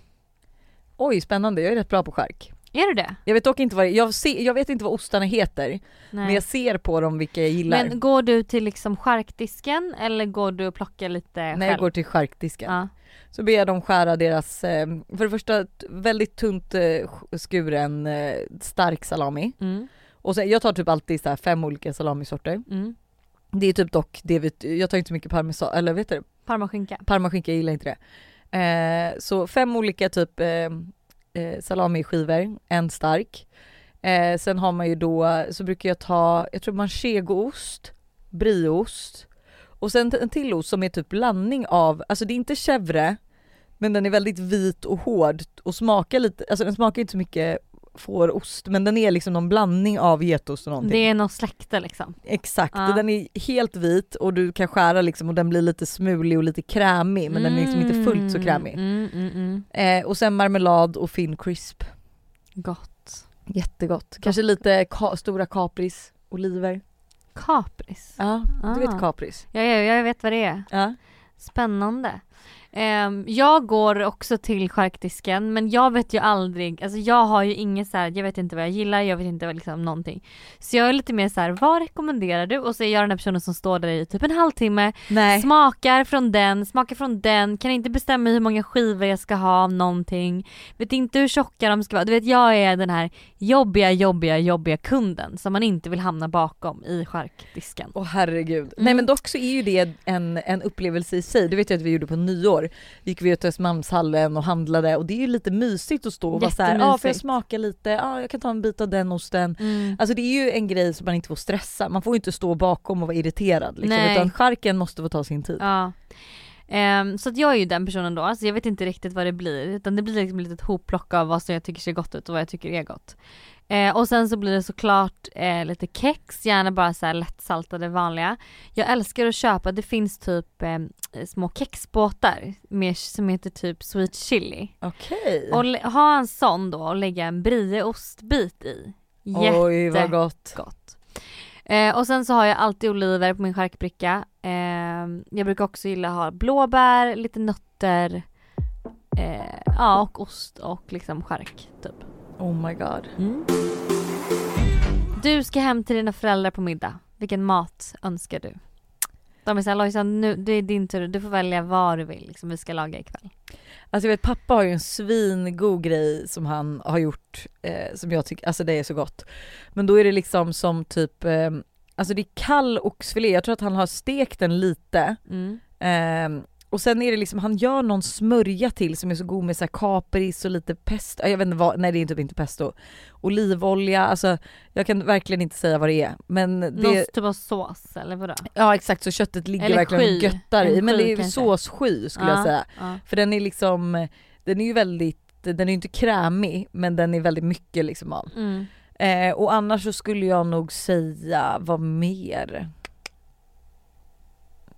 Oj spännande, jag är rätt bra på skärk. Är du det? Jag vet dock inte vad, jag, ser, jag vet inte vad ostarna heter, Nej. men jag ser på dem vilka jag gillar. Men går du till liksom skärkdisken eller går du och plockar lite själv? Nej jag går till skärkdisken. Ja. Så ber jag dem skära deras, eh, för det första väldigt tunt eh, skuren eh, stark salami. Mm. Och sen, jag tar typ alltid så fem olika salamisorter. Mm. Det är typ dock det vi, jag tar inte så mycket parmesan, eller vet du Parmaskinka. Parmaskinka, jag gillar inte det. Eh, så fem olika typ eh, eh, salamiskivor, en stark. Eh, sen har man ju då, så brukar jag ta, jag tror manchegoost, brieost och sen en till ost som är typ blandning av, alltså det är inte chèvre men den är väldigt vit och hård och smakar lite, alltså den smakar inte så mycket fårost men den är liksom någon blandning av getost och någonting. Det är något släkte liksom. Exakt, ja. den är helt vit och du kan skära liksom och den blir lite smulig och lite krämig men mm. den är liksom inte fullt så krämig. Mm, mm, mm, eh, och sen marmelad och fin crisp. Gott. Jättegott. Gott. Kanske lite ka stora kapris, oliver. Kapris? Ja, du ah. vet kapris? Ja, ja, jag vet vad det är. Ja. Spännande. Um, jag går också till charkdisken men jag vet ju aldrig, alltså jag har ju inget så här, jag vet inte vad jag gillar, jag vet inte vad liksom någonting. Så jag är lite mer så här, vad rekommenderar du? Och så är jag den där personen som står där i typ en halvtimme, Nej. smakar från den, smakar från den, kan inte bestämma hur många skivor jag ska ha av någonting, vet inte hur tjocka de ska vara. Du vet jag är den här jobbiga, jobbiga, jobbiga kunden som man inte vill hamna bakom i charkdisken. Åh oh, herregud. Mm. Nej men dock så är ju det en, en upplevelse i sig, det vet jag att vi gjorde på nyår gick vi ut till Östermalmshallen och handlade och det är ju lite mysigt att stå och vara såhär, ja ah, får jag smaka lite, ja ah, jag kan ta en bit av den osten. Mm. Alltså det är ju en grej som man inte får stressa, man får ju inte stå bakom och vara irriterad liksom, utan charken måste få ta sin tid. Ja. Um, så att jag är ju den personen då, alltså jag vet inte riktigt vad det blir utan det blir liksom ett litet hopplock av vad som jag tycker ser gott ut och vad jag tycker är gott. Eh, och sen så blir det såklart eh, lite kex, gärna bara så här lättsaltade vanliga. Jag älskar att köpa, det finns typ eh, små kexbåtar med, som heter typ sweet chili. Okej. Okay. Och ha en sån då och lägga en brieostbit i. Jättegott. Oj vad gott. gott. Eh, och sen så har jag alltid oliver på min charkbricka. Eh, jag brukar också gilla att ha blåbär, lite nötter, eh, ja och ost och liksom chark typ. Oh my god. Mm. Du ska hem till dina föräldrar på middag. Vilken mat önskar du? De är såhär Lojsan nu, det är din tur, du får välja vad du vill liksom, vi ska laga ikväll. Alltså jag vet pappa har ju en svingod grej som han har gjort eh, som jag tycker, alltså det är så gott. Men då är det liksom som typ, eh, alltså det är kall oxfilé, jag tror att han har stekt den lite. Mm. Eh, och sen är det liksom, han gör någon smörja till som är så god med så kapris och lite pesto, jag vet inte vad, nej det är typ inte pesto. Olivolja, alltså jag kan verkligen inte säga vad det är. Men det... Någon typ av sås eller vadå? Ja exakt så köttet ligger eller verkligen sky. göttar i. Men det är såssky skulle ja, jag säga. Ja. För den är liksom, den är ju väldigt, den är ju inte krämig men den är väldigt mycket liksom av. Mm. Eh, och annars så skulle jag nog säga, vad mer?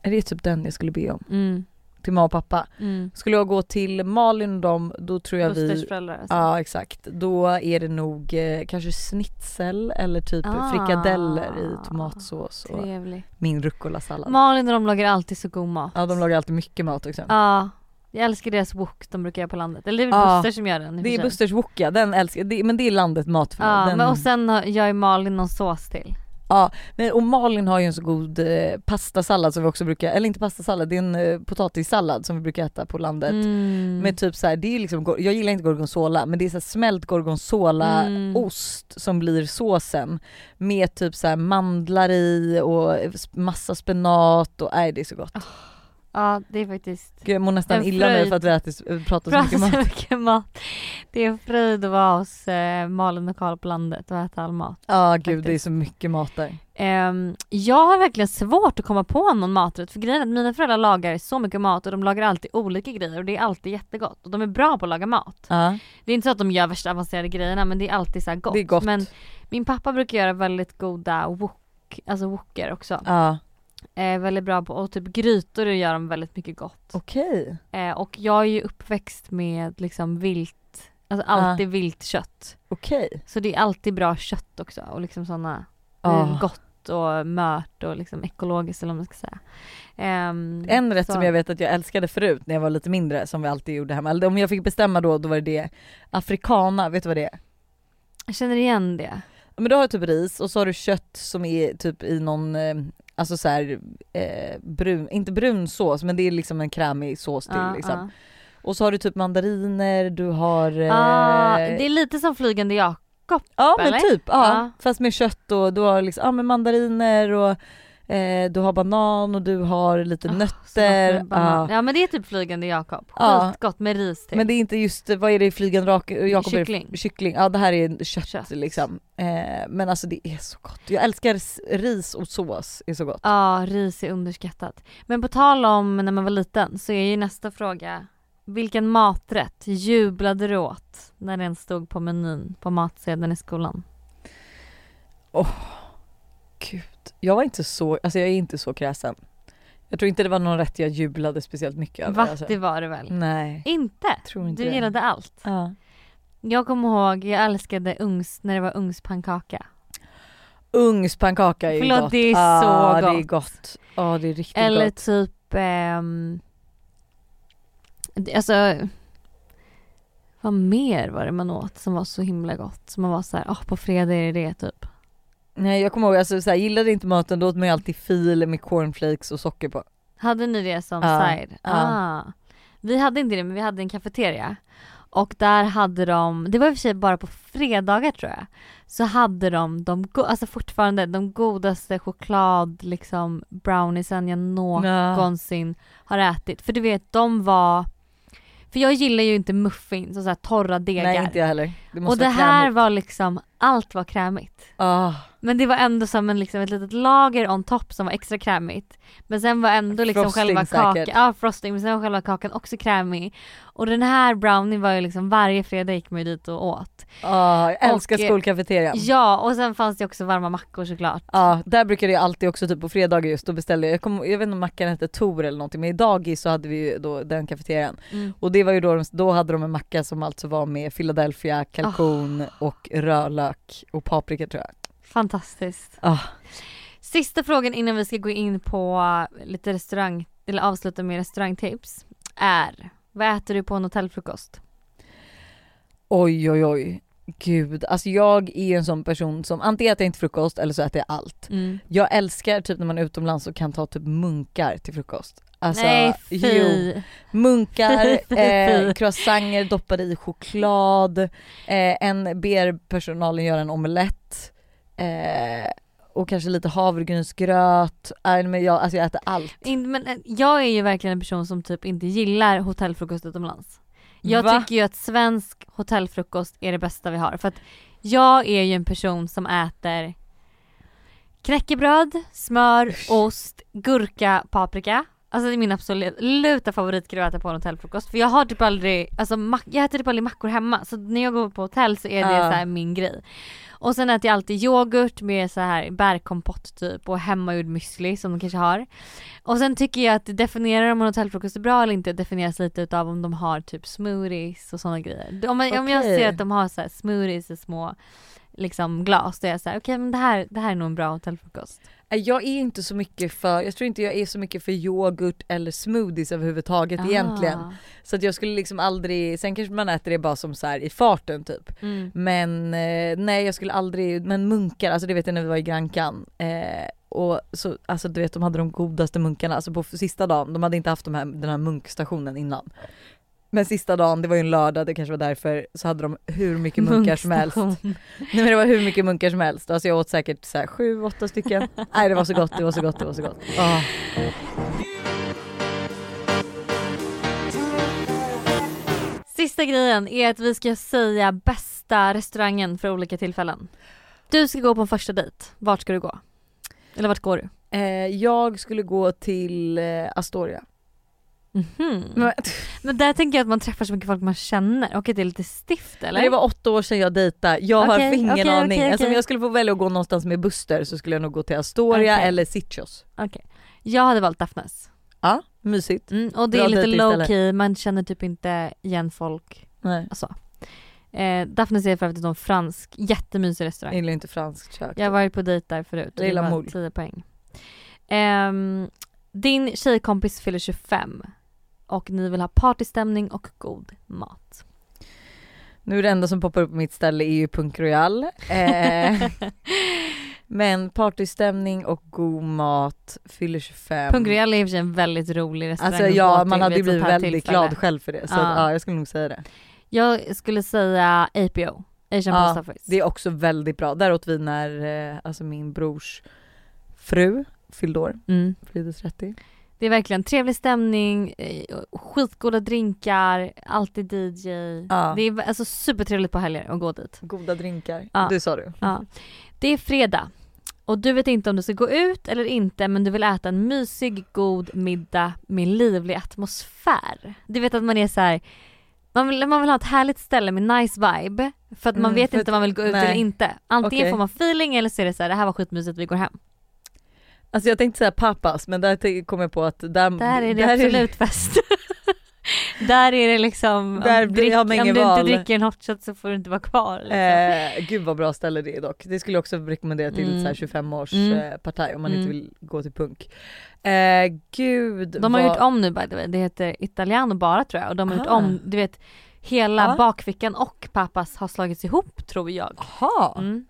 Är det typ den jag skulle be om? Mm till mamma och pappa. Mm. Skulle jag gå till Malin och dem då tror jag Busters vi... föräldrar alltså. Ja exakt. Då är det nog eh, kanske schnitzel eller typ ah, frikadeller i tomatsås och trevlig. min rucola-sallad. Malin och de lagar alltid så god mat. Ja de lagar alltid mycket mat också. Ja. Jag älskar deras wok de brukar göra på landet. Eller det är väl ja, Buster som gör den Det är Busters wok ja, den älskar det, men det är landet mat för Ja den... men och sen gör ju Malin någon sås till. Ja, men och Malin har ju en så god eh, pastasallad som vi också brukar, eller inte pastasallad, det är en eh, potatissallad som vi brukar äta på landet. Mm. Med typ så här, det är liksom, jag gillar inte gorgonzola men det är så smält gorgonzola mm. ost som blir såsen. Med typ så mandlar i och massa spenat och nej det är så gott. Oh. Ja det är faktiskt Gud, jag mår nästan illa nu för att vi ätit, pratat så Bra mycket mat. så mycket mat. Det är en fröjd att vara hos eh, Malin och Karl på landet och äta all mat. Ja gud det är Faktiskt. så mycket mat där. Ehm, jag har verkligen svårt att komma på någon maträtt för grejen är att mina föräldrar lagar så mycket mat och de lagar alltid olika grejer och det är alltid jättegott och de är bra på att laga mat. Ja, Det är inte så att de gör värsta avancerade grejerna men det är alltid så gott. det är gott. Men min pappa brukar göra väldigt goda wok, alltså woker också. Ja, Eh, väldigt bra på, och typ grytor gör de väldigt mycket gott. okej. Eh, och jag är ju uppväxt med liksom vilt, alltså alltid vilt kött. Okej. Så det är alltid bra kött också och liksom sådana Ah. gott och mört och liksom ekologiskt eller vad man ska säga. Ehm, En rätt så- som jag vet att jag älskade förut när jag var lite mindre som vi alltid gjorde hemma, eller om jag fick bestämma då, då var det det afrikana, vet du vad det är? Jag känner igen det. Men då har du typ ris och så har du kött som är typ i någon, eh, alltså så här, eh, brun, inte brun sås men det är liksom en krämig sås till Ja, liksom. ja. Och så har du typ mandariner, du har... Eh, Ah, det är lite som Flygande Jakob. ja men eller? typ. Ja. Fast med kött och du har liksom, ja men mandariner och eh, du har banan och du har lite Ah, så nötter. banan. ja. Men det är typ Flygande Jakob. Ja. Skitgott med ris till. Men det är inte just, vad är det i flygande Jakob Kyckling. kyckling, ja det här är kött, Kött. liksom. Eh, men alltså det är så gott. Jag älskar ris och sås, är så gott. Ja, ris är underskattat. Men på tal om när man var liten så är ju nästa fråga vilken maträtt jublade du åt när den stod på menyn på matsedeln i skolan? Gud, jag var inte så, alltså jag är inte så kräsen. Jag tror inte det var någon rätt jag jublade speciellt mycket över. Va? Alltså. Det var det väl? Nej, Inte? tror inte Du det. gillade allt? Ja. Jag kommer ihåg, jag älskade ugns, när det var ugnspannkaka. Ugnspannkaka är ju Förlåt, gott. det är ah, så det är gott. gott. Ja det är riktigt Eller gott. typ, ehm, alltså vad mer var det man åt som var så himla gott? Som man var såhär, åh på fredag är det det typ. Nej jag kommer ihåg, alltså, så här, gillade inte maten då åt man ju alltid fil med cornflakes och socker på. Hade ni det som Ja, side? ja. Ah. Vi hade inte det men vi hade en kafeteria. Och där hade de, det var i och för sig bara på fredagar tror jag. Så hade de, de alltså fortfarande de godaste choklad liksom browniesen jag någonsin har ätit. För du vet de var, för jag gillar ju inte muffins och så torra degar. Nej inte jag heller. Och det här krämigt. var liksom, allt var krämigt. Ah, Men det var ändå som en, liksom, ett litet lager on top som var extra krämigt. Men sen var ändå liksom Frosting själva kakan, ja frosting, men sen var själva kakan också krämig. Och den här brownie var ju liksom varje fredag gick man ju dit och åt. ah, jag älskar Och, eh, skolkafeterian. Ja och sen fanns det också varma mackor såklart. Ja, där brukade jag alltid också typ på fredagar just då beställde jag, jag, kom, jag vet inte om mackan hette Tor eller någonting men i dagis så hade vi ju då den kafeterian. Mm. Och det var ju då, då hade de en macka som alltså var med Philadelphia, kalkon Ah. och rödlök och paprika tror jag. Fantastiskt. Ah. Sista frågan innan vi ska gå in på lite restaurang, eller avsluta med restaurangtips är vad äter du på en hotellfrukost? Oj oj oj. Gud, alltså jag är en sån person som antingen äter jag inte frukost eller så äter jag allt. Mm. Jag älskar typ när man är utomlands och kan ta typ munkar till frukost. Alltså, Nej jo, fy! munkar, <laughs> Fy, fy, eh, fy. croissanter doppade i choklad, eh, en ber personalen göra en omelett eh, och kanske lite havregrynsgröt. Nej men jag, alltså jag äter allt. In, men eh, jag är ju verkligen en person som typ inte gillar hotellfrukost utomlands. Jag Va? tycker ju att svensk hotellfrukost är det bästa vi har för att jag är ju en person som äter knäckebröd, smör, ost, gurka, paprika. Alltså det är min absoluta favoritgrej att äta på en hotellfrukost för jag har typ aldrig, alltså jag äter typ aldrig mackor hemma så när jag går på hotell så är det Ja. så här min grej. Och sen äter jag alltid yoghurt med så här bärkompott typ och hemmagjord müsli som de kanske har. Och sen tycker jag att det definierar om en hotellfrukost är bra eller inte definieras lite utav om de har typ smoothies och sådana grejer. Om, man, om jag ser att de har så här smoothies i små liksom glas då är jag såhär okej men det här, det här är nog en bra hotellfrukost. Nej, Jag är inte så mycket för, jag tror inte jag är så mycket för yoghurt eller smoothies överhuvudtaget egentligen. Ah. Så att jag skulle liksom aldrig, sen kanske man äter det bara som så här i farten typ. Mm. Men eh, nej jag skulle aldrig, men munkar, alltså det vet jag när vi var i Grankan. Eh, och så, alltså du vet de hade de godaste munkarna, alltså på sista dagen, de hade inte haft de här, den här munkstationen innan. Men sista dagen, det var ju en lördag, det kanske var därför, så hade de hur mycket munkar som helst. <laughs> Nej men det var hur mycket munkar som helst. Alltså jag åt säkert så här, sju, åtta stycken. <laughs> Nej det var så gott, det var så gott, det var så gott. Oh. Sista grejen är att vi ska säga bästa restaurangen för olika tillfällen. Du ska gå på en första dejt, vart ska du gå? Eller vart går du? Eh, jag skulle gå till eh, Astoria. Mm-hmm. Men, men där tänker jag att man träffar så mycket folk man känner och att det är lite stift eller? det var åtta år sedan jag dejtade, jag okay, har ingen okay, aning. Okay, alltså om jag skulle få välja att gå någonstans med Buster så skulle jag nog gå till Astoria eller Sitchos. Okay. Jag hade valt Daphnes. Ja, mysigt. Mm, och det Bra är lite low key, man känner typ inte igen folk. Nej. Alltså. Eh, Daphnes är för övrigt en fransk, jättemysig restaurang. Jag gillar inte franskt kök. Jag har varit på dejt där förut och det var 10 poäng. Eh, din tjejkompis fyller 25 och ni vill ha partystämning och god mat. Nu är det enda som poppar upp på mitt ställe är ju Punk Royal. Eh, <laughs> men partystämning och god mat, fyller 25. Punk Royal är i och för sig en väldigt rolig restaurang Alltså ja, man hade ju blivit väldigt tillfälle. glad själv för det. Så ja. ja. jag skulle nog säga det. Jag skulle säga APO, Asian ja, Post Office. Det är också väldigt bra. Där åt vi när eh, alltså min brors fru fyllde år, mm. fyllde 30. Det är verkligen trevlig stämning, eh, skitgoda drinkar, alltid DJ. Ja. Det är alltså supertrevligt på helger att gå dit. Goda drinkar, ja. det sa du. Ja. Det är fredag och du vet inte om du ska gå ut eller inte men du vill äta en mysig god middag med livlig atmosfär. Du vet att man är så här, man vill, man vill ha ett härligt ställe med nice vibe för att man mm, vet inte om man vill gå ut nej. eller inte. Antingen okay. får man feeling eller så är det så här, det här var skitmysigt vi går hem. Alltså jag tänkte säga pappas men där kom jag på att där, där är det där absolut är... fest. <laughs> där är det liksom, där om, drick, om du inte dricker en hotshot så får du inte vara kvar. Liksom. Eh, gud vad bra ställe det är dock. Det skulle jag också rekommendera till mm. 25 års mm. eh, partaj om man mm. inte vill gå till punk. Eh, gud. De har vad... gjort om nu by the way, det heter Italiano bara tror jag och de har Aha. gjort om, du vet hela ah. bakfickan och pappas har slagits ihop tror jag. Jaha. Mm.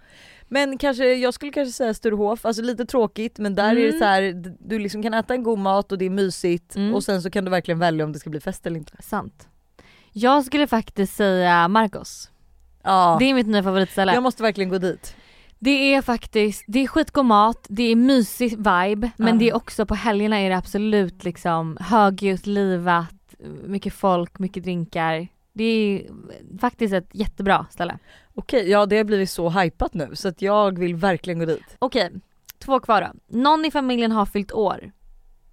Men kanske, jag skulle kanske säga Sturehof, alltså lite tråkigt men där mm. är det mm. så här, du liksom kan äta en god mat och det är mysigt mm. och sen så kan du verkligen välja om det ska bli fest eller inte. Sant. Jag skulle faktiskt säga Marcos. Ja. Det är mitt nya favoritställe. Jag måste verkligen gå dit. Det är faktiskt, det är skitgod mat, det är mysig vibe men ja. det är också på helgerna är det absolut liksom högljutt, livat, mycket folk, mycket drinkar. Det är faktiskt ett jättebra ställe. Okej, ja det har blivit så hypat nu så att jag vill verkligen gå dit. Okej, två kvar då. Någon i familjen har fyllt år.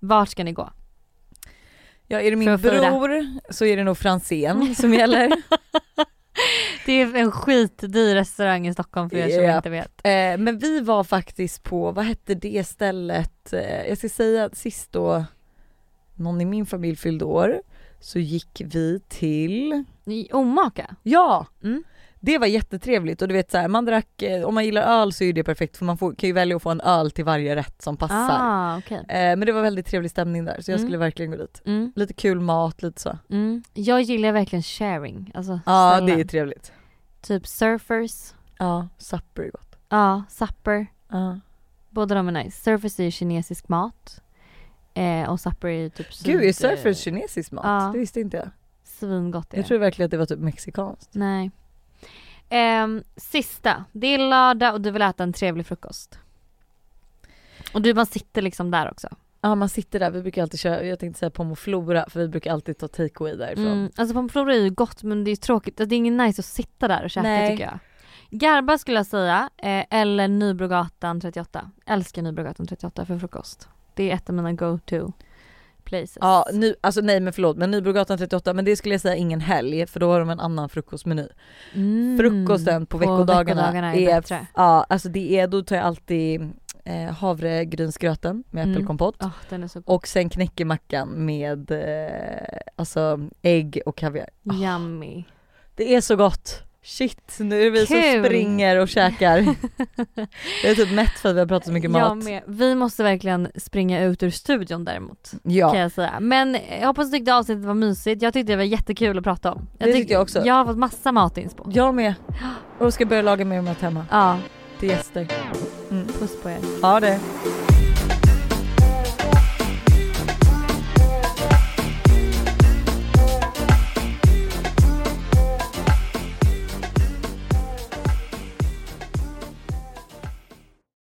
Vart ska ni gå? Ja är det min bror så är det nog Franzén som <laughs> gäller. det är en skitdyr restaurang i Stockholm för er som inte vet. Eh, men vi var faktiskt på, vad hette det stället, eh, jag ska säga sist då någon i min familj fyllde år så gick vi till... I Omaka? Ja! Mm. Det var jättetrevligt och du vet så här, man drack, eh, om man gillar öl så är det perfekt för man får, kan ju välja att få en öl till varje rätt som passar. Ah, okay. eh, men det var väldigt trevlig stämning där så jag mm. skulle verkligen gå dit. Mm. Lite kul mat, lite så. Mm. Jag gillar verkligen sharing, alltså Ja det är trevligt. Typ surfers. Ja, supper är gott. Ja, supper. Ja. Båda de är nice. Surfers är ju kinesisk mat. Eh, och supper är ju typ Gud är surfers kinesisk mat? Det visste inte jag. Svingott är Jag tror verkligen att det var typ mexikanskt. Nej. Eh, sista, det är lördag och du vill äta en trevlig frukost. Och du man sitter liksom där också. Ja man sitter där, vi brukar alltid köra, jag tänkte säga pomoflora för vi brukar alltid ta takeaway därifrån. Mm, alltså pomoflora är ju gott men det är tråkigt, det är ingen nice att sitta där och käka Nej. tycker jag. Garba skulle jag säga, eh, eller Nybrogatan 38. Älskar Nybrogatan 38 för frukost. Det är ett av mina go-to places. Ja, nu, alltså nej men förlåt men Nybrogatan 38 men det skulle jag säga ingen helg för då har de en annan frukostmeny. Mm, Frukosten på, på veckodagarna, veckodagarna är, är bättre. Ja alltså det är, då tar jag alltid eh, havregrynsgröten med mm. äppelkompott oh, och sen knäckemackan med eh, alltså ägg och kaviar. Yummy. Oh, det är så gott! Shit, nu är vi Kul. som springer och käkar. <laughs> jag är typ mätt för att vi har pratat så mycket mat. Med. Vi måste verkligen springa ut ur studion däremot. Ja. Kan jag säga. Men jag hoppas du tyckte avsnittet var mysigt. Jag tyckte det var jättekul att prata om. Jag det tyckte jag också. Jag har fått massa matinspo. Jag med. <gasps> Och ska börja laga mer mat hemma. Ja. Till gäster. Mm. Puss på er. Ja det.